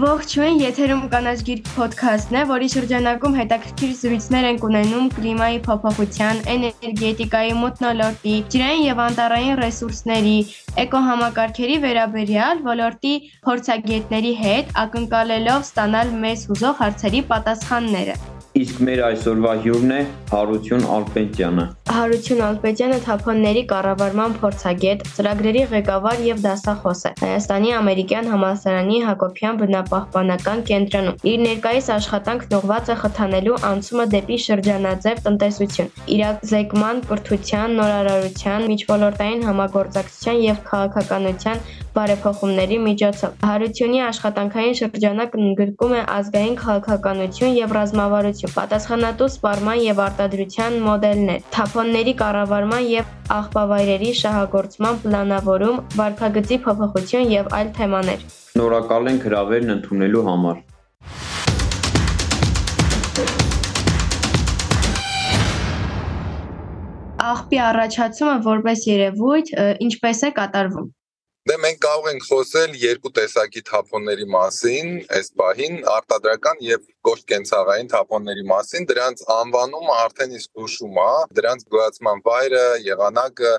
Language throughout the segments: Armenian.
Ողջույն, եթերում կանաչ գիրք ոդքասթն է, որի շրջանակում հետաքրքիր զրույցներ են ունենում կլիմայի փոփոխության, էներգետիկայի, մթնոլորտի, ջրային եւ անտառային ռեսուրսների, էկոհամակարգերի վերաբերյալ ոլորտի փորձագետների հետ, ակնկալելով ստանալ մեզ հուզող հարցերի պատասխանները։ Իսկ մեր այսօրվա հյուրն է Հարություն Ալպետյանը։ Հարություն Ալպետյանը թափոնների կառավարման փորձագետ, ծրագրերի ղեկավար եւ դասախոս է Հայաստանի Ամերիկյան համալսարանի Հակոբյան բնապահպանական կենտրոնում։ Իր ներկայիս աշխատանքն ուղղված է խթանելու անցումը դեպի շրջանաձև տնտեսություն, իրազեկման, կրթության, նորարարության, միջոլորտային համագործակցության եւ քաղաքականության բարեփոխումների միջոցով։ Հարությունի աշխատանքային շրջանակն ընդգրկում է ազգային քաղաքականություն եւ ռազմավարություն, պատասխանատու սպառման եւ արտադրության մոդելներ, թափոնների կառավարման եւ աղբավայրերի շահագործման պլանավորում, վարքագծի փոփոխություն եւ այլ թեմաներ։ Շնորհակալ ենք հրավերն ընդունելու համար։ Աղբի առաջացումը որպես երևույթ ինչպես է կատարվում։ Դե մենք կարող ենք խոսել երկու տեսակի թափոնների մասին, այս պահին արտադրական եւ կոշտ կենցաղային թափոնների մասին, դրանց անվանումը արդեն իսկ հուշում է, դրանց գոյացման վայրը, եղանակը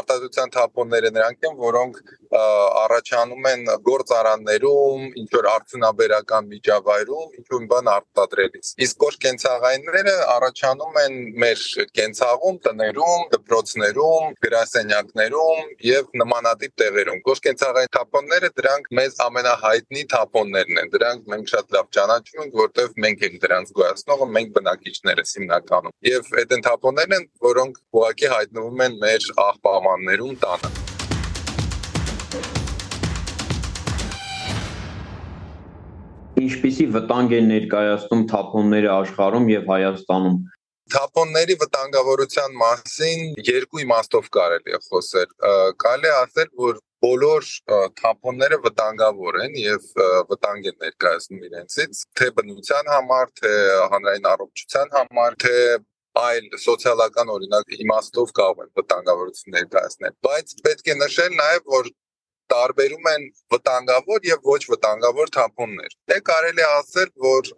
արտադրության թափոնները նրանք են, որոնք առաջանում են գործարաններում, ինչ որ արդյունաբերական միջավայրում, ինչ որ բան արտադրելիս։ Իսկ կոշ կենցաղայինները առաջանում են մեր կենցաղում, տներում, դպրոցներում, գրասենյակներում եւ նմանատիպ տեղերում։ Կոշ կենցաղային թափոնները դրանք մեզ ամենահայտնի թափոններն են։ Դրանք մենք շատ լավ ճանաչում ենք, որտեղ մենք ենք դրանց գոյացնողը, մենք բնակիչներս հիմնականում։ Եվ այդ թափոններն են, որոնք ուղղակի հայտնվում են մեր աղբամաններում տանը։ Ինչպիսի վտանգ են ներկայացնում թափոնները աշխարհում եւ Հայաստանում։ Թափոնների վտանգավորության մասին երկու իմաստով կարելի է խոսել։ Կարելի ասել, որ բոլոր թափոնները վտանգավոր են եւ վտանգ են ներկայացնում իրենցից, թե բնության համար, թե հանրային առողջության համար, թե այլ սոցիալական օրինակ իմաստով կարող են վտանգավորություն ներկայացնել բայց պետք է նշել նաև որ տարբերում են վտանգավոր եւ ոչ վտանգավոր թափոններ։ Դե կարելի է ասել, որ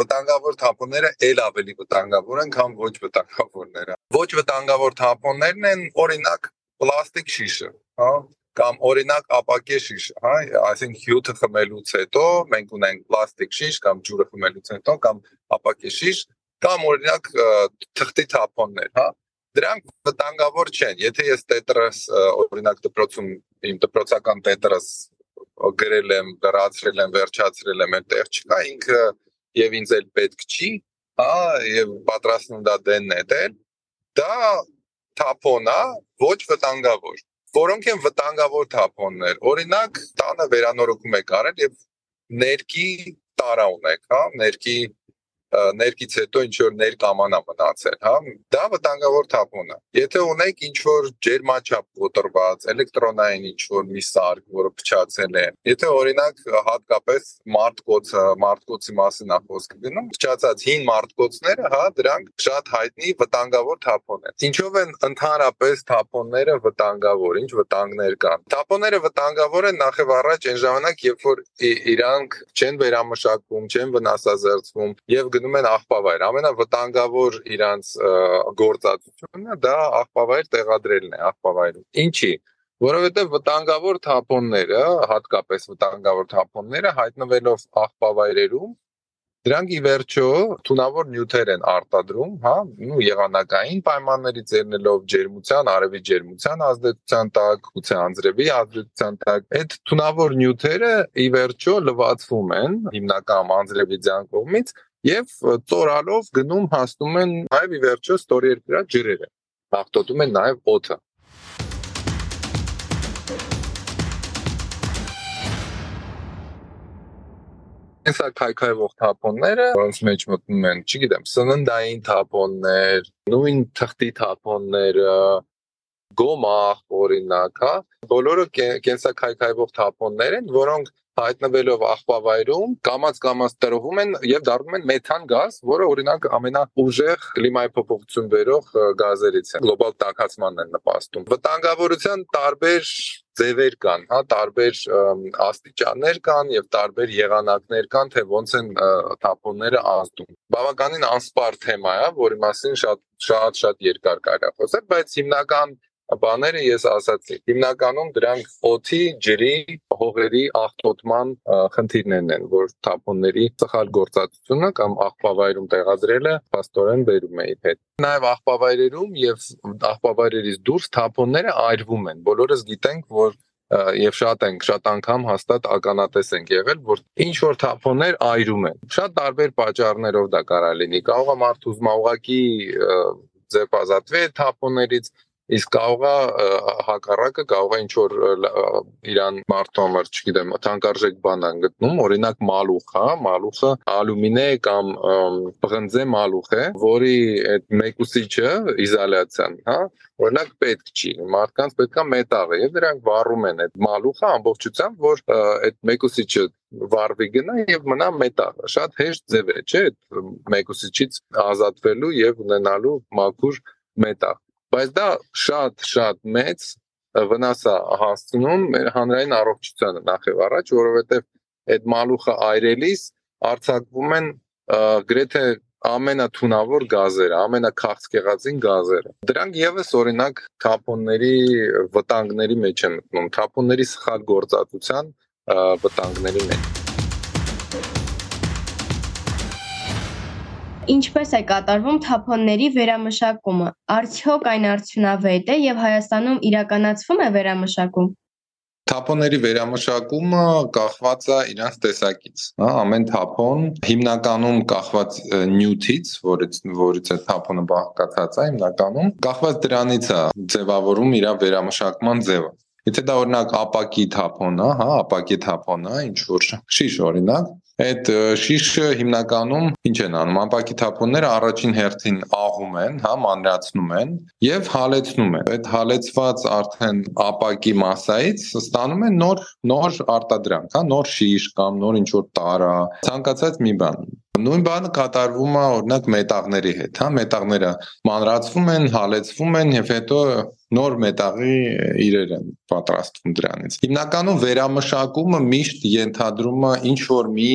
վտանգավոր թափոնները ել ավելի վտանգավոր են, քան ոչ վտանգավորները։ Ոչ վտանգավոր թափոններն են օրինակ պլաստիկ շիշը, հա, կամ օրինակ ապակե շիշ, հա, այսինքն հյութը խմելուց հետո մենք ունենք պլաստիկ շիշ կամ ջուրը խմելուց հետո կամ ապակե շիշ կամ օրինակ թղթի թափոններ, հա դրանք վտանգավոր չեն։ Եթե ես տետրս օրինակ դպրոցում իմ դպրոցական տետրս գրել եմ, դրացրել եմ, վերջացրել եմ, այդտեղ չկա ինքը եւ ինձ էլ պետք չի, հա, եւ պատրաստում դա դենն է դել, դա թափոնա ոչ վտանգավոր որոնք են վտանգավոր թափոններ օրինակ տանը վերանորոգում եք արել եւ ներքի տարա ունեք հա ներքի ներքից հետո ինչ որ ներկամանա մնացել, հա, դա վտանգավոր թափոն է։ Եթե ունեք ինչ որ ջերմաչափ կոտրված, էլեկտրոնային ինչ որ մի սարք, որը փչացել է, եթե օրինակ հատկապես մարտկոցը, մարտկոցի մասին է խոսքը գնում, փչացած հին մարտկոցները, հա, դրանք շատ հայտնի վտանգավոր թափոն են։ Ինչով են ընդհանրապես թափոնները վտանգավոր, ինչ վտանգներ կան։ Թափոնները վտանգավոր են նախ եւ առաջ այն ժամանակ, երբ որ իրանք չեն վերամշակվում, չեն վնասազերծվում եւ գնում են աղբավայր։ Ամենավտանգավոր իրանց գործածությունը դա աղբավայր տեղադրելն է աղբավայրում։ Ինչի՞ որովհետև վտանգավոր թափոնները, հատկապես վտանգավոր թափոնները հայտնվելով աղբավայրերում Դրանք ի վերջո թունավոր նյութեր են արտադրում, հա, ու եղանակային պայմաններից ելնելով ջերմության, արևի ջերմության ազդեցության տակ, գուցե անձրևի ազդեցության տակ, այդ թունավոր նյութերը ի վերջո լվացվում են հիմնական անձրևի ձյան կողմից եւ ծորալով գնում հասնում են նաեւ ի վերջո ստորերկրյա ջրերը հաղթոտում են նաեւ օդը Հեսա քայքայվող թափոնները, որոնց մեջ մտնում են, չգիտեմ, սննդային թափոններ, նույն թղթի թափոնները, գոմախ օրինակ, հա, բոլորը կենսաքայքայվող թափոններ են, որոնք հայտնվելով աղբավայրում կամած-կամած տրվում են եւ դառնում են մեթան գազ, որը օրինակ ամենաուժեղ կլիմայի փոփոխություն բերող գազերից է։ Գլոբալ տաքացմանն է նպաստում։ Վտանգավորության տարբեր ձևեր կան, հա, տարբեր աստիճաններ կան եւ տարբեր եղանակներ կան, թե ոնց են թափոնները ազդում։ Բավականին անսպար թեմա է, որի մասին շատ շատ շատ երկար կարա խոսել, բայց հիմնական բաները ես ասացի։ Հիմնականում դրանք օթի, ջրի, հողերի աղտոտման խնդիրներն են, որ թափոնների սխալ գործածությունը կամ աղբավայրում տեղադրելը փաստորեն բերում է իր հետ։ Նաև աղբավայրերում եւ աղբավայրերից դուրս թափոնները այրվում են։ Բոլորս գիտենք, որ եւ շատ ենք շատ անգամ հաստատ ականատես ենք եղել որ ինչ որ թափոններ այրում են շատ տարբեր պատճառներով դա կարող լինի կարող է մարդու ուզմա ուղակի ձև ազատվի թափոններից իսկ կարող է հակառակը կարող է ինչ որ իրան մարդու համար, չգիտեմ, թանկարժեք բան են գտնում, օրինակ մալուխ, հա, մալուխը ալյումինե կամ բղնձե մալուխ է, որի այդ մեկուսիչը իզոլյացիան, հա, օրինակ պետք չի մարդկանց պետքա մետաղը եւ դրանք վառում են այդ մալուխը ամբողջությամբ որ այդ մեկուսիչը վառվի գնա եւ մնա մետաղը շատ հեշտ ձև է չէ այդ մեկուսիչից ազատվելու եւ ունենալու մաքուր մետաղ բայց դա շատ-շատ մեծ վնաս է հասցնում մեր հանրային առողջությանը նախ եւ առաջ, որովհետեւ այդ մալուխը այրելիս արցակվում են գրեթե ամենաթունավոր գազերը, ամենաքաղցկեղածին գազերը։ Դրանք եւս օրինակ թափոնների վտանգների մեջ են մտնում, թափոնների սխալ գործածության վտանգների մեջ։ Ինչպես է կատարվում թափոնների վերամշակումը։ Արդյոք այն արդյունավետ է եւ Հայաստանում իրականացվում է վերամշակում։ Թափոնների վերամշակումը կախված է իրանց տեսակից, հա, ամեն թափոն հիմնականում կախված նյութից, որից որից է թափոնը բաղկացած է հիմնականում, կախված դրանից է ձևավորում իր վերամշակման ձևը։ Եթե դա օրինակ ապակի թափոն է, հա, ապակի թափոն է, ինչ որ շիշ օրինակ, Այդ շիշը հիմնականում ինչ են անում, ամպակի թափոնները առաջին հերթին աղում են, հա, մանրացնում են եւ հալեցնում են։ Այդ հալեցված արդեն ապակի massայից ստանում են նոր նոր արտադրանք, հա, նոր շիշ կամ նոր ինչ որ տարա, ցանկացած մի բան։ Նույն բանը կատարվում է օրինակ մետաղների հետ, հա, մետաղները մանրացվում են, հալեցվում են եւ հետո նոր մետաղի իրեր են պատրաստվում դրանից։ Հիմնականում վերամշակումը միշտ ենթադրում է ինչ որ մի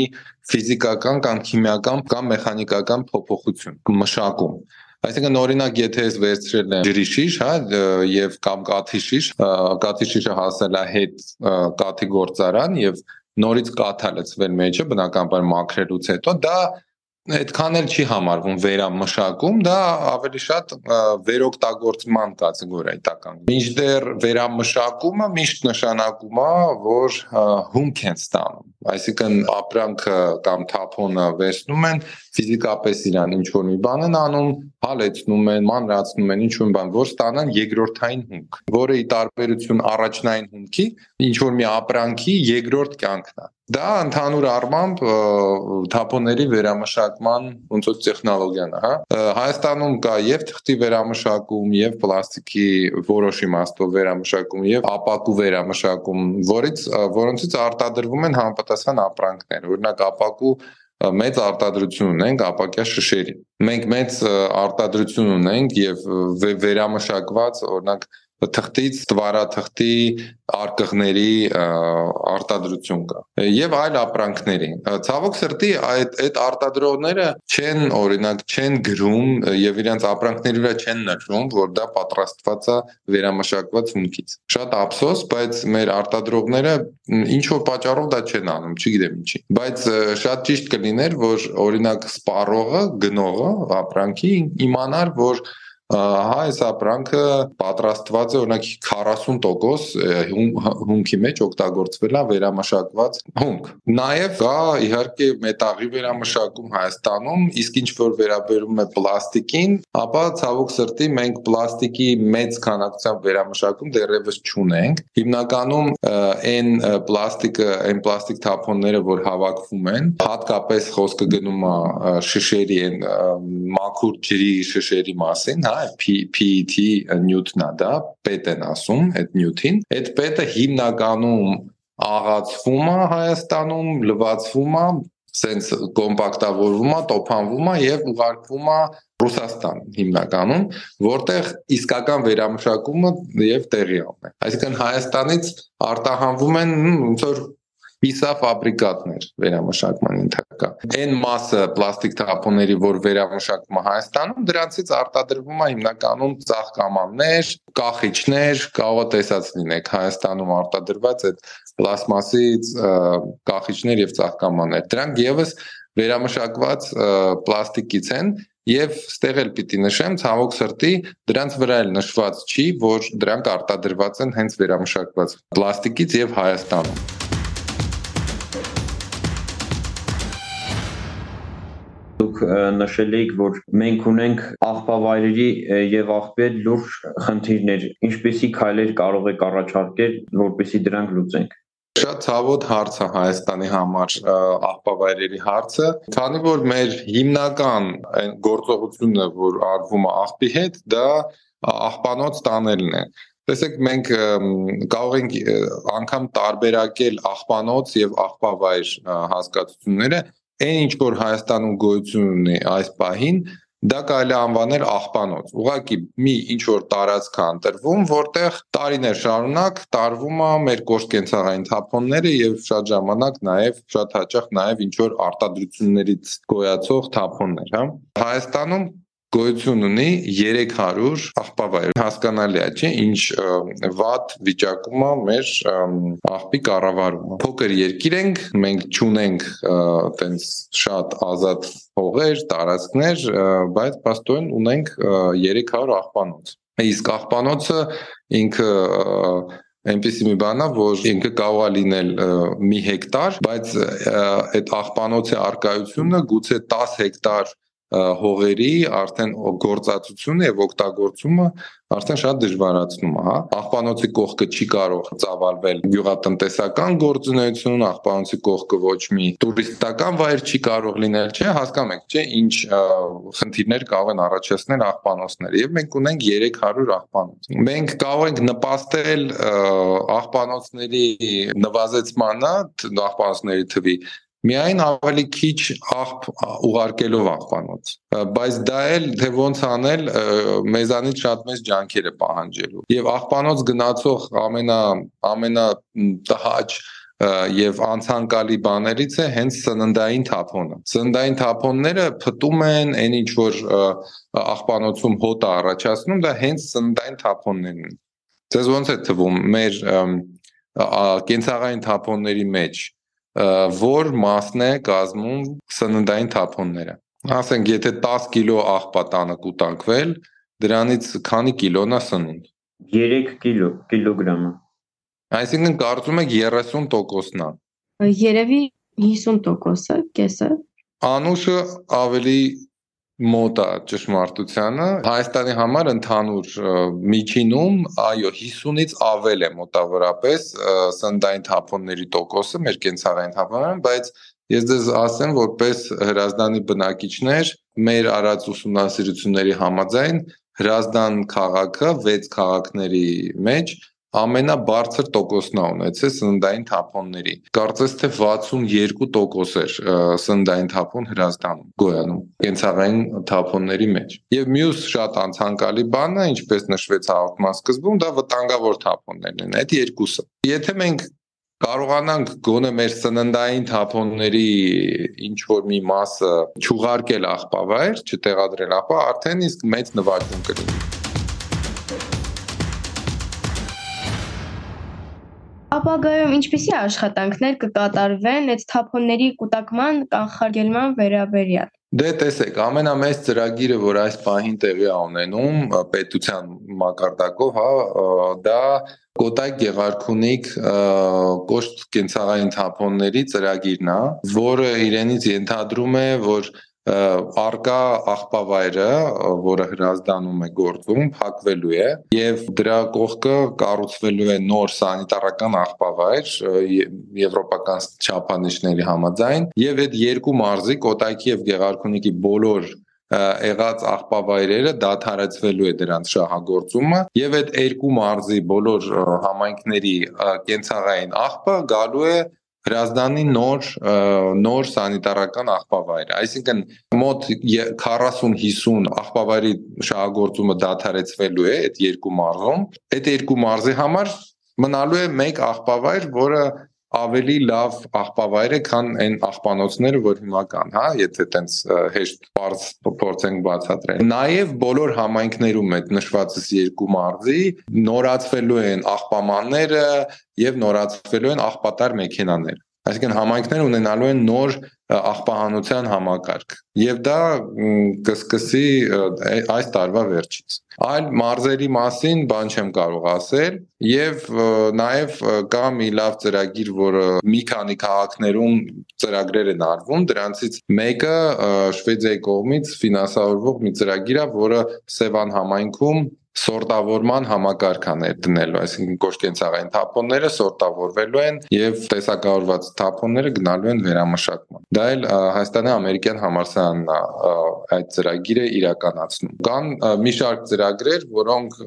ֆիզիկական կամ քիմիական կամ մեխանիկական փոփոխություն, մշակում։ Այսինքն օրինակ եթե ես վերցրել եմ ջրի շիշ, հա, եւ կամ կաթի շիշ, կաթի շիշը հասել է հետ կաթի գործարան եւ նորից կաթա լցվել մեջը բնականաբար մաքրելուց հետո դա այդքան էլ չի համարվում վերամշակում, դա ավելի շատ վերօգտագործման կատեգորիա է տական։ Մինչդեռ վերամշակումը միշտ նշանակում է, որ հումք են ստանում այսինքն ապրանքը կամ թափոնը վերցնում են ֆիզիկապես իրան ինչ որ մի բան են անում, հալեցնում են, մանրացնում են ինչ որ բան, որ ստանան երկրորդային հումք, որը ի տարբերություն առաջնային հումքի ինչ որ մի ապրանքի երկրորդ կյանքն է։ Դա ընդհանուր առմամբ թափոնների վերամշակման ոնց որ տեխնոլոգիան է, հա։ Հայաստանում կա եւ թղթի վերամշակում, եւ պլաստիկի որոշ իմաստով վերամշակում, եւ ապակու վերամշակում, որից որոնցից արտադրվում են համապատասխան ապրանքներ։ Օրինակ ապակու մեծ արտադրություն ունենք ապակյա շշերի։ Մենք մեծ արտադրություն ունենք եւ վերամշակված օրինակ թղթից տվարաթղթի արկղների արտադրություն կա եւ այլ ապրանքների ցավոք սրտի այդ այդ արտադրողները չեն օրինակ չեն գրում եւ իրենց ապրանքների վրա չեն նշում որ դա պատրաստված է վերամշակված հումքից շատ ափսոս բայց մեր արտադրողները ինչ որ պատճառով դա չեն անում չգիտեմ ինչի բայց շատ ճիշտ կլիներ որ օրինակ սպառողը գնողը ապրանքի իմանար որ հա այս ապրանքը պատրաստված է օրինակ 40% հումքի մեջ օգտագործվել է վերամշակված հումք։ Նաև կա իհարկե մետաղի վերամշակում Հայաստանում, իսկ ինչ որ վերաբերում է պլաստիկին, ապա ցավոք սրտի մենք պլաստիկի մեծ քանակությամբ վերամշակում դեռևս չունենք։ Հիմնականում այն պլաստիկը, այն պլաստիկ թափոնները, որ հավաքվում են, հատկապես խոսքը գնում է շշերի այն մաքուր ջրի շշերի մասին, հա, PET նյութն է դա, պետ են ասում այդ նյութին։ Այդ պետը հիմնականում աղացվում է Հայաստանում, լվացվում է, սենց կոմպակտավորվում է, տոփանվում է եւ ուղարկվում է Ռուսաստան հիմնականում, որտեղ իսկական վերամշակումը եւ տեղի ունի։ Այսինքն Հայաստանից արտահանվում են ոնց որ պիսա ֆաբրիկատներ վերամշակման ենթակա։ Այն մասը պլաստիկ թափոնների, որ վերամշակվում է Հայաստանում, դրանցից արտադրվում է հիմնականում ծաղկամաններ, կախիչներ, կարող է տեսած լինեք Հայաստանում արտադրված այդ պլաստմասից կախիչներ եւ ծաղկամաններ։ Դրանք եւս վերամշակված պլաստիկից են Եվ ստեղ էլ պիտի նշեմ ցավոք սրտի դրանց վրա էլ նշված չի, որ դրանք արտադրված են հենց վերամշակված պլաստիկից եւ Հայաստանում։ Դուք նշել եք, որ մենք ունենք աղբավայրերի եւ աղբեր լուրջ խնդիրներ։ Ինչպեսի քայլեր կարող եք առաջարկել, որպեսզի դրանք լուծենք։ Շատ ցավոտ հարց է Հայաստանի համար աղբավայրերի հարցը, քանի որ մեր հիմնական այն գործողությունը, որ արվում է աղբի հետ, դա աղբանոց տանելն է։ Տեսեք, մենք կարող ենք անգամ տարբերակել աղբանոց եւ աղբավայր հասկացությունները, այն ինչ որ Հայաստանում գոյություն ունի այս պահին, դա կարելի անվանել աղբանոց։ Ուղղակի մի ինչ որ տարածք է ընտրվում, որտեղ տարիներ շարունակ տարվում է մեր կոշկենցաղային թափոնները եւ շատ ժամանակ նաեւ շատ հաճախ նաեւ ինչ որ արտադրություններից գոյացող թափոններ, հա։ Հայաստանում գոյություն ունի 300 աղբավայր։ Հասկանալի է, չէ՞, ինչ վատ վիճակում է մեր աղբի կառավարումը։ Փոքր երկիր ենք, մենք ճունենք տենց շատ ազատ հողեր, տարածքներ, բայց պաստոեն ունենք 300 աղբանոց։ Իսկ աղբանոցը ինքը այնպեսի մի բան է, որ ինքը կարող է լինել մի հեկտար, բայց այդ աղբանոցի արկայությունը գուցե 10 հեկտար հողերի արդեն գործածությունը եւ օգտագործումը արդեն շատ դժվարացնում է, հա։ Աղբանոցի կողքը չի կարող ծավալվել գյուղատնտեսական գործունեություն, աղբանոցի կողքը ոչ մի տուրիստական վայր չի կարող լինել, չէ, հասկանում եք, չէ, ինչ խնդիրներ կարող են առաջացնել աղբանոցները եւ մենք ունենք 300 աղբանոց։ Մենք կարող ենք նպաստել աղբանոցների նվազեցմանը, աղբանոցների թվի միայն ավելի քիչ աղբ ուղարկելով աղբանոց բայց դա էլ թե ոնց անել մեզանից շատ մեծ ջանքեր է պահանջելու եւ աղբանոց գնացող ամենա ամենա տհաճ եւ անցանկալի բաներից է հենց սննդային թափոնը։ Սննդային թափոնները փտում են այն ինչ որ աղբանոցում հոտ է առաջացնում, դա հենց սննդային թափոններն են։ Ձեզ ոնց է թվում մեր կենցաղային թափոնների մեջ որ մասն է կազմում սննդային թափոնները։ Ասենք, եթե 10 կիլո աղբա տանը կուտակվել, դրանից քանի կիլոն է սնունդ։ 3 կիլո, կիլոգրամը։ Այսինքն կարծում եք 30%-ն է։ Երևի 50%-ը, կեսը։ Անուշը ավելի մոտ է ճշմարտությանը Հայաստանի համար ընդհանուր միջինում այո 50-ից ավել է մոտավորապես սնդային թափոնների տոկոսը մեր կենցաղային թափոններում բայց ես դες ասեմ որպես հրազդանի բնակիչներ մեր արած ուսումնասիրությունների համաձայն հրազդան քաղաքը 6 քաղաքների մեջ ամենաբարձր տոկոսն է ունեցել սննդային թափոնների։ Կարծես թե 62% էր սննդային թափոն հրազդանում գոյանում կենցաղային թափոնների մեջ։ Եվ մյուս շատ անցանկալի բանը, ինչպես նշվեց հաղորդման սկզբում, դա վտանգավոր թափոններն են։ Այդ երկուսը։ Եթե մենք կարողանանք գոնե մեր սննդային թափոնների ինչ որ մի մասը չուղարկել աղբավայր, չտեղադրել աղբա, արդեն իսկ մեծ նվաճում կլինի։ Ապագայում ինչպիսի աշխատանքներ կկատարվեն այդ թափոնների կուտակման կանխարգելման վերաբերյալ։ Դե տեսեք, ամենամեծ ծրագիրը, որ այս պահին տեղի է ունենում պետության մակարդակով, հա, դա Կոտայ Գեղարքունիք կոշտ կենցաղային թափոնների ծրագիրն է, որը իրենից ենթադրում է, որ արկա աղբավայրը, որը հրազդանում է գործում, փակվելու է եւ դրա կողքը կառուցվելու է նոր սանիտարական աղբավայր եվրոպական չափանիշների համաձայն եւ այդ երկու մարզի Կոտայքի եւ Գեղարքունիքի բոլոր եղած աղբավայրերը դադարեցվելու է դրանց շահագործումը եւ այդ երկու մարզի բոլոր համայնքների կենցաղային աղբը գալու է Հրազդանի նոր նոր սանիտարական աղբավայր։ Այսինքն մոտ 40-50 աղբավայրի շահագործումը դադարեցվելու է այդ երկու մարզում։ Այդ երկու մարզի համար մնալու է մեկ աղբավայր, որը ավելի լավ աղբավայր է, քան այն աղբանոցները, որ հիմա կան, հա, եթե տենց հեշտ բարձ փորձենք բացատրել։ Նաև բոլոր համայնքներում այդ նշվածս երկու մարզի նորացվելու են աղբամանները եւ նորացվելու են աղբատար մեքենաներ։ Այսինքն համայնքները ունենալու են նոր աղբահանության համակարգ եւ դա կսկսի այս տարվա վերջից այլ մարզերի մասին բան չեմ կարող ասել եւ նաեւ կա մի լավ ծրագիր որը մի քանի քաղաքներում ծրագրեր են արվում դրանցից մեկը շվեդիայի կողմից ֆինանսավորվող մի ծրագիր է որը Սևան համայնքում սորտավորման համակարգաներ դնելու, այսինքն կոշկենցաղային թափոնները սորտավորվելու են եւ տեսակավորված թափոնները գնալու են վերամշակման։ Դա էլ Հայաստանի ամերիկյան համալսարանն է այդ ծրագիրը իրականացնում։ Կան մի շարք ծրագրեր, որոնք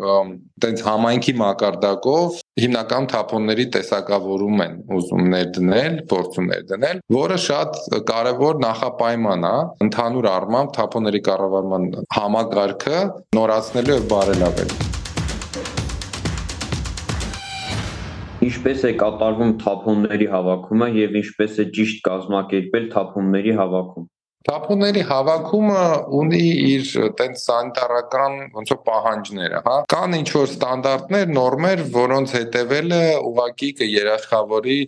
տենց համայնքի մակարդակով հիմնական թափոնների տեսակավորում են ուզում ներդնել, փորձում ներդնել, որը շատ կարևոր նախապայման է ընդհանուր առմամբ թափոնների կառավարման համակարգը նորացնելու եւ բարելավելու։ Ինչպես է կատարվում թափոնների հավաքումը եւ ինչպես է ճիշտ կազմակերպել թափոնների հավաքում։ Թափոնների հավաքումը ունի իր տենց սանիտարական ոնց որ պահանջները, հա։ Կան ինչ որ ստանդարտներ, նորմեր, որոնց հետևելը ուղակի կերաշխավորի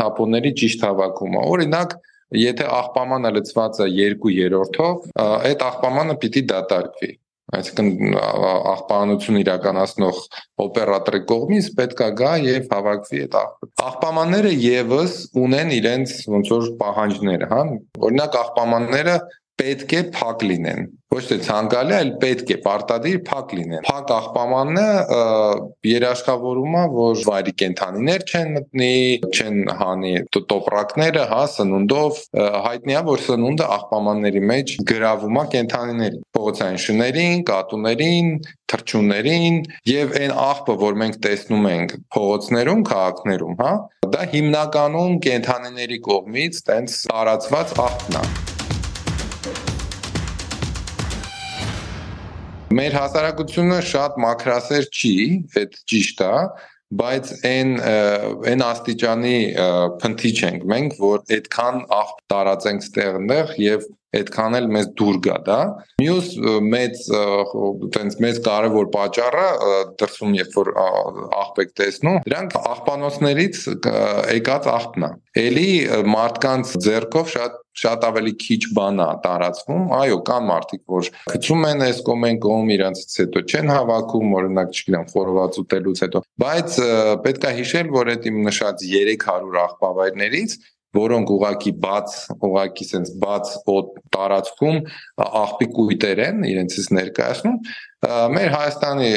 թափոնների ճիշտ հավաքումը։ Օրինակ, եթե աղբամանը լցված է 2/3-ով, այդ աղբամանը պիտի դատարկվի այսինքն աղբանություն իրականացնող օպերատորի կողմից պետքա գա եւ հավաքվի այդ աղբամանները եւս ունեն իրենց ոնց որ պահանջները, հա։ Օրինակ աղբամանները պետք է փակ լինեն ոչ թե ցանկալի, այլ պետք է պարտադիր փակ լինեն։ Փակ աղբամանն երաշխավորում է, որ վայրի կենթանիներ չեն մտնի, չեն հանի տոպրակները, հա, սնունդով, հայտնի է, որ սնունդը աղբամանների մեջ գրավում է կենթանիներին, փողոցային շներին, կատուներին, թրջուններին եւ այն աղբը, որ մենք տեսնում ենք փողոցներում, քաղաքներում, հա, դա հիմնականում կենթանիների կողմից տենց տարածված աղբն է։ Մեր հասարակությունը շատ մակրասեր չի, այդ ճիշտ է, բայց այն այն աստիճանի փնթի չենք մենք, որ այդքան աղ տարածենք ստեղներ եւ այդքան էլ մեզ դուր գա դա մյուս մեծ տենց մեծ կարևոր պատճառը դրսում երբ որ աղբեք տեսնում դրանք աղբանոցներից եկած աղբն է էլի մարդկանց ձեռքով շատ շատ ավելի քիչ բան է տարածվում այո կան մարդիկ որ քչում են այս կոմեն կողմ իրանցից հետո չեն հավաքում օրինակ չգիտեմ խորոված ուտելուց հետո բայց պետք է հիշել որ այդ իմ նշած 300 աղբավայրներից որոնք ուղակի բաց, ուղակի sense բաց տարածքում աղբի կույտեր են իրենցից ներկայացնում, մեր Հայաստանի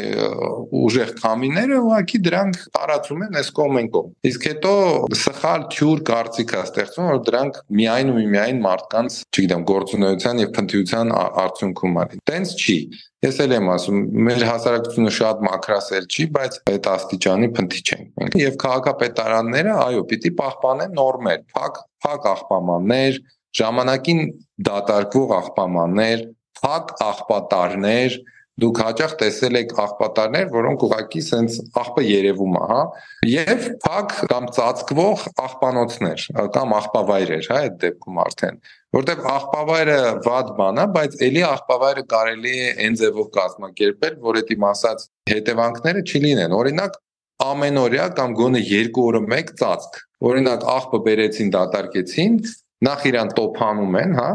ուժեղ քամիները ուղղակի դրանք տարածում են այս կոմենկով։ Իսկ հետո սխալ թյուր կարծիք է ստեղծում, որ դրանք միայն ու միայն մարդկանց, չգիտեմ, գործունեության եւ փնթիության արդյունքում արի։ Տենց չի։ Ես էլ եմ ասում, մեր հասարակությունը շատ մակրասեր չի, բայց այդ աստիճանի փնթի չենք մենք։ Եվ քաղաքապետարանները, այո, պիտի պահպանեն նորմեր, փակ, փակ աղբամաններ, ժամանակին դատարկվող աղբամաններ, փակ աղբատարներ, դուք հաճախ տեսել եք աղբատարներ, որոնք ուղակի սենց աղբը երևում է, հա, եւ փակ կամ ծածկվող աղբանոցներ կամ աղբավայրեր, հա, այդ դեպքում արդեն, որտեղ աղբավայրը վատ բան է, բայց ելի աղբավայրը կարելի է այն ձևով կազմակերպել, որ այդ իմ ասած հետևանքները չլինեն։ Օրինակ ամենօրյա կամ գոնե երկու օրը մեկ ծածկ։ Օրինակ աղբը բերեցին, դատարկեցին, նախ իրան տոփանում են, հա,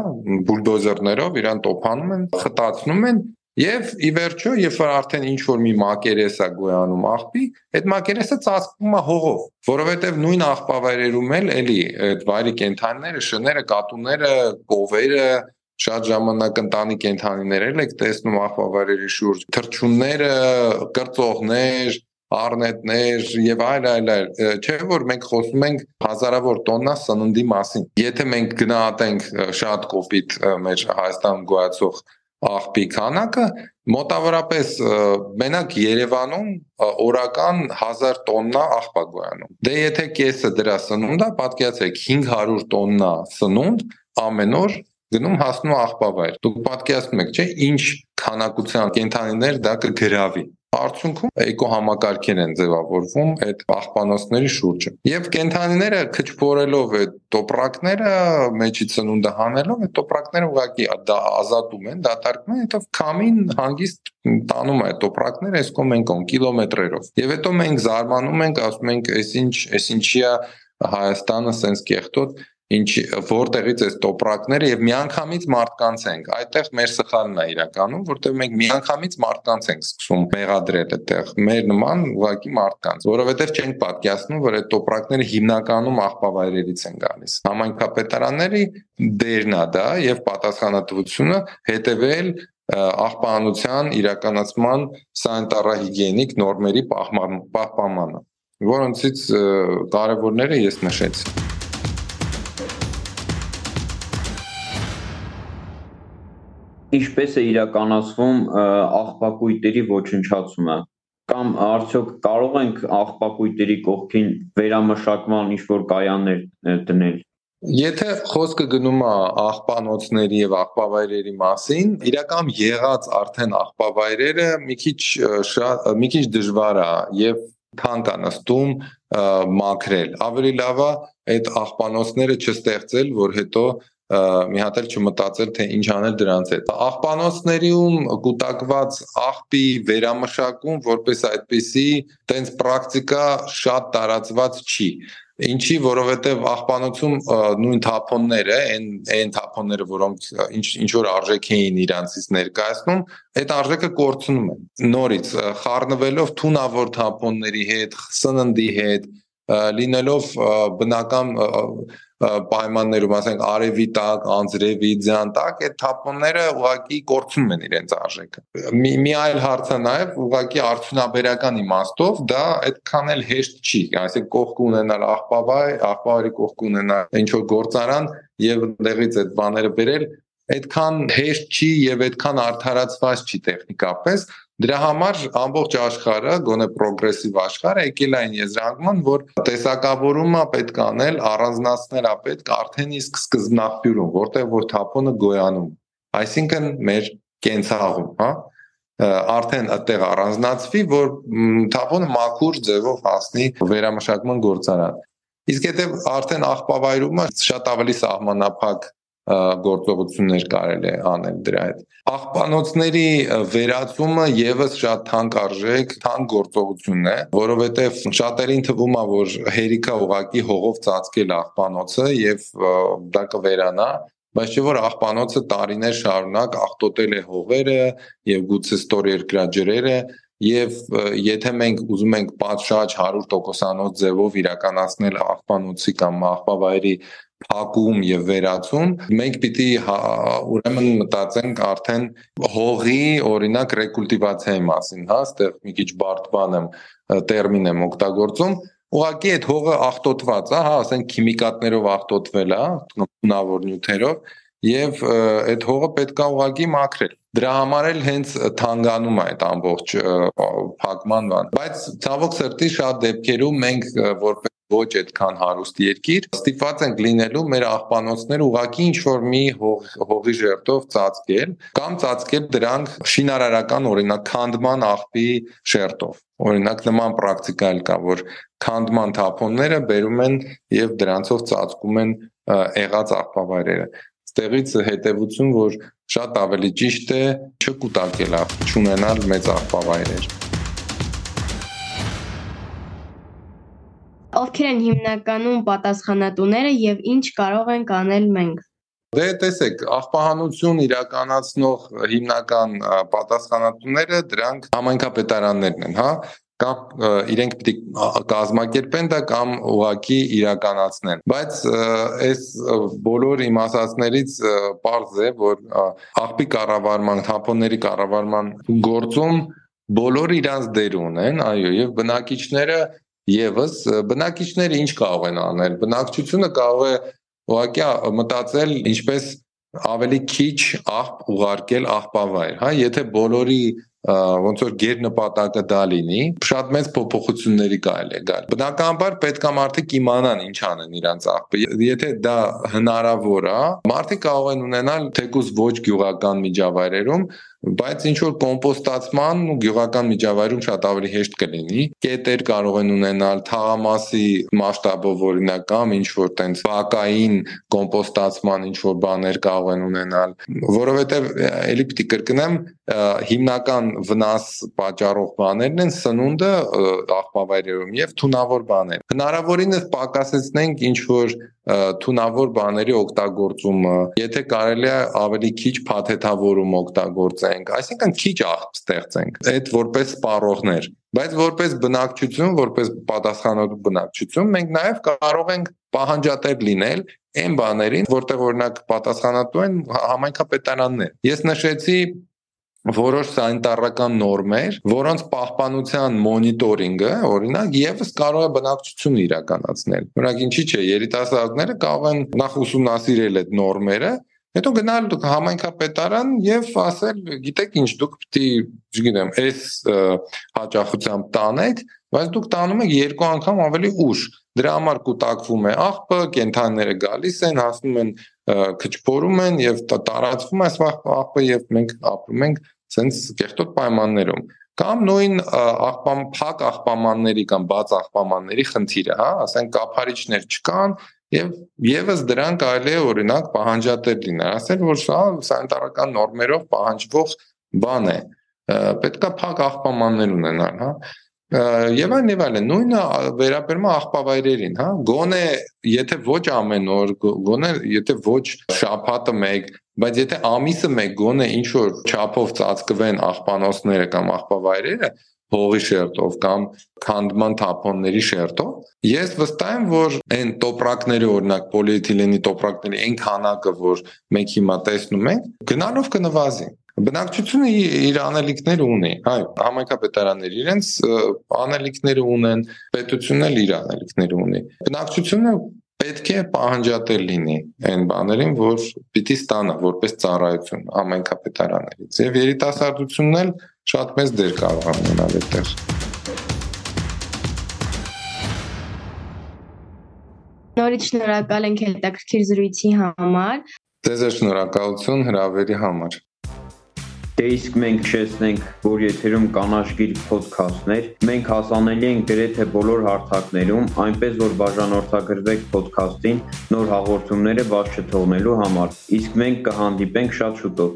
բուլդոզերներով իրան տոփանում են, խտացնում են Եվ ի վերջո, երբ որ արդեն ինչ որ մի մակերես է գոյանում աղբի, այդ մակերեսը ծածկվում է հողով, որովհետև նույն աղբավայրերում էլ էլի այդ վայրի կենթանիները, շները, կատուները, կովերը, շատ ժամանակ ընտանի կենթանիներ էլ եք տեսնում աղբավայրերի շուրջ, թրջունները, կրծողներ, առնետներ եւ այլ այլ այլ չէ որ մենք խոսում ենք հազարավոր տոննա սննդի մասին եթե մենք գնահատենք շատ կոպիտ մեր Հայաստան գոյացող աղբի քանակը մոտավորապես մենակ Երևանում օրական 1000 տոննա աղբ է գոյանում։ Դե եթե կեսը դրա սնունդա, պատկերացրեք 500 տոննա սնունդ ամեն օր գնում հասնում աղբավայր։ Դուք պատկերացնում եք, չէ՞, ինչ քանակության կենթանիներ դա կգրավի։ Արդյունքում էկոհամակարգեր են ձևավորվում այդ աղբանոցների շուրջը։ Եւ կենթանիները քչփորելով այդ տոպրակները մեջի ծնունդը հանելով այդ տոպրակները ուղղակի դա ազատում են, դատարկում են, հետո քամին հանգիստ տանում է այդ տոպրակները այս կողմ են կողմ կիլոմետրերով։ Եվ հետո մենք զարմանում ենք, ասում ենք, այսինչ, այսինչիա Հայաստանը սենց կեղտոտ ինչ որտեղից էս տոպրակները եւ միանգամից մարդկանց ենք այդտեղ մեր սխալն է իրականում որտեղ մենք միանգամից մարդկանց ենք սկսում մեղադրել այդտեղ մեր նման ուղակի մարդկանց որովհետեւ չենք պատկերացնում որ այդ տոպրակները հիմնականում աղբավայրերից են գալիս համայնքապետարանների դերն է դա եւ պատասխանատվությունը հետեւել աղբանության իրականացման սանիտարահիգիենիկ նորմերի պահպանմանը որոնցից կարևորները ես նշեցի ինչպես է իրականացվում աղբակույտերի ոչնչացումը կամ արդյոք կարող ենք աղբակույտերի կողքին վերամշակման ինչ-որ կայաններ դնել Եթե խոսքը գնում է աղբանոցների եւ աղբավայրերի մասին, իրական եղած արդեն աղբավայրերը մի քիչ մի քիչ դժվար է եւ թանկ է նստում մաքրել։ Ավելի լավ է այդ աղբանոցները չստեղծել, որ հետո մի հատ էլ չմտածել թե ինչ անել դրանց հետ։ Աղբանոցներիում կուտակված աղբի վերամշակում որպես այդպիսի տենց պրակտիկա շատ տարածված չի ինչի որովհետև աղբանոցում նույն թափոնները այն այն թափոնները որոնք ինչ ինչ որ արժեք էին իրանցից ներկայացնում այդ արժեքը կորցնում են նորից խառնվելով թունավոր թափոնների հետ սննդի հետ լինելով բնական պայմաններում, ասենք արևի տակ, անձրևի ձյան տակ, այդ թափոնները ուղակի կորցնում են իրենց արժեքը։ Մի, մի այլ հարց է նաև ուղակի արդյունաբերական իմաստով դա այդքան էլ հեշտ չի, այսինքն կողք ունենալ աղբավայ, աղբավայրի կողք ունենալ ինչ որ գործարան եւ ընդեղից այդ բաները բերել այդքան հեշտ չի եւ այդքան արդարացված չի տեխնիկապես Դրա համար ամբողջ աշխարհը, գոնե պրոգրեսիվ աշխարհը եկել այն եզրանկման, որ տեսակավորումը պետք է անել, առանձնացնել է պետք արդեն իսկ սկզբնաղբյուրում, որտեղ որ թափոնը գոյանում։ Այսինքն մեր կենցաղում, հա արդեն այդտեղ առանձնացվի, որ թափոնը մաքուր ձևով հասնի վերամշակման գործարան։ Իսկ եթե արդեն աղբավայրումը շատ ավելի սահմանափակ գործողություններ կարելի է անել դրա հետ։ Աղբանոցների վերածումը եւս շատ թանկարժեք, թանկ գործողություն է, որովհետեւ շատերին թվում է, որ հերիքա ուղակի հողով ծածկել աղբանոցը եւ դա կվերանա, բայց չէ որ աղբանոցը տարիներ շարունակ աղտոտել է հողերը եւ գուցե ստոր երկրաջրերը եւ եթե մենք ուզում ենք պատշաճ 100%-անոց ձևով իրականացնել աղբանոցի կամ աղբավայրի փակում եւ վերացում մենք պիտի հա, ուրեմն մտածենք արդեն հողի օրինակ ռեկուլտիվացիայի մասին հա այստեղ մի քիչ բարդ բան եմ տերմին եմ օգտագործում ուղղակի այդ հողը աղտոտված է հա ասենք քիմիկատներով աղտոտվել է նավոր նյութերով եւ այդ հողը պետքա ուղղակի մաքրել դրա համար էլ հենց թանգանում է այդ ամբողջ փակման բան բայց ցավոք սրտի շատ դեպքերում մենք որպես ոչ այդքան հարուստ երկիր, ստիպված ենք լինելու մեր աղբանոցները ուղակի ինչ որ մի հող, հողի ժերտով ծածկել կամ ծածկել դրանք շինարարական օրինակ քանդման աղբի շերտով։ Օրինակ նման պրակտիկա էլ կա, որ քանդման թափոնները բերում են եւ դրանցով ծածկում են եղած աղբավայրերը։ Ստեղից հետևություն, որ շատ ավելի ճիշտ է չկուտակել չունենալ մեծ աղբավայրեր։ Ովքեր են հիմնականում պատասխանատուները եւ ինչ կարող ենք անել մենք։ Դե տեսեք, աղբահանություն իրականացնող հիմնական պատասխանատուները դրանք համայնքապետարաններն են, հա կամ իրենք պիտի կազմակերպեն դա կամ ուղակի իրականացնեն բայց այս բոլոր իմ ասածներից པարզ է որ աղբի կառավարման թափոնների կառավարման գործում բոլորը իրանց դեր ունեն այո եւ բնակիչները Եվս բնակիչները ինչ կարող են անել։ Բնակչությունը կարող է ուղղակի մտածել ինչպես ավելի քիչ աղբ ուղարկել աղբավայր, հա, եթե բոլորի ոնց որ գեր նպատակը դա լինի, շատ մեծ փոփոխությունների կարելի է գալ։ Բնականաբար պետք է մարդիկ իմանան ինչ անեն իրանց աղբը։ Եթե դա հնարավոր է, մարդիկ կարող են ունենալ թեկուզ ոչ գյուղական միջավայրերում բայց ինչ որ կոմպոստացման ու գյուղական միջավայրում շատ ավելի հեշտ կլինի։ Կետեր կարող են ունենալ թաղամասի մասշտաբով օրինակ կամ ինչ որ տենց բակային կոմպոստացման ինչ որ բաներ կարող են ունենալ, որովհետև ելի պիտի կրկնեմ, հիմնական վնաս պատճառող բաներն են սնունդը աղբավայրերում եւ թունավոր բաներ։ Հնարավորինս պակասեցնենք ինչ որ թունավոր բաների օգտագործումը, եթե կարելի է ավելի քիչ փաթեթավորում օգտագործենք, այսինքն քիչ աղբ ստեղծենք, այդ որպես սպառողներ, բայց որպես բնակչություն, որպես պատասխանատու բնակչություն մենք նաև կարող ենք պահանջատեր լինել այն բաներին, որտեղ օրինակ պատասխանատու են համայնքապետարաններ։ Ես նշեցի որոշ սանիտարական նորմեր, որոնց պահպանության մոնիտորինգը, օրինակ, եւս կարող է բնակչությունը իրականացնել։ Օրինակ, ինչի՞ չէ, երիտասարդները կարող են նախ ուսումնասիրել այդ նորմերը, հետո գնալ համայնքապետարան եւ ասել, գիտեք ինչ, դուք պիտի, չգիտեմ, այս հաճախությամբ տանեք, բայց դուք տանում եք երկու անգամ ավելի ուշ։ Դրա համար կուտակվում է աղբը, կենթանիները գալիս են, հասնում են քչփորում են եւ տարածվում այս աղբը եւ մենք ապրում ենք ցենց կեղտոտ պայմաններում կամ նույն աղբամ փակ աղբամանների կամ բաց աղբամանների խնդիրը, հա, ասենք կափարիչներ չկան եւ եւս դրան կարելի է օրինակ պահանջատեր լինել, ասել որ սա սանիտարական նորմերով պահանջվող բան է պետքա փակ աղբամաններ ունենալ, հա եւ այն եւ այլն նույնը վերաբերում է աղբավայրերին հա գոնե եթե ոչ ամեն օր գոնե եթե ոչ շաբաթը մեկ բայց եթե ամիսը մեկ գոնե ինչ որ չափով ծածկվեն աղբանոցները կամ աղբավայրերը հողի շերտով կամ քանդման թափոնների շերտով ես վստահ եմ որ այն տոպրակների օրինակ պոլիէթիլենի տոպրակների այն քանակը որ մենք հիմա տեսնում ենք գնալով կնվազի Բնակչությունը իր անելիքները ունի, այո, համայնքապետարանները իրենց անելիքները ունեն, պետությունն էլ իր անելիքները ունի։ Բնակչությունը պետք է պահանջատեր լինի այն բաներին, որ պիտի ստանա որպես ծառայություն համայնքապետարաններից։ Եվ երիտասարդությունն էլ շատ մեծ դեր կարող ունենալ այդտեղ։ Նորից շնորհակալ ենք հետաքրքիր զրույցի համար։ Ձեզ շնորհակալություն հրավերի համար։ Դե իսկ մենք հիշեցնենք, որ եթերում կանաչ գիր ոդքասթներ, մենք հասանելի ենք գրեթե բոլոր հարթակներում, այնպես որ բաժանորդագրվեք ոդքասթին նոր հաղորդումները բաց չթողնելու համար։ Իսկ մենք կհանդիպենք շատ շուտով։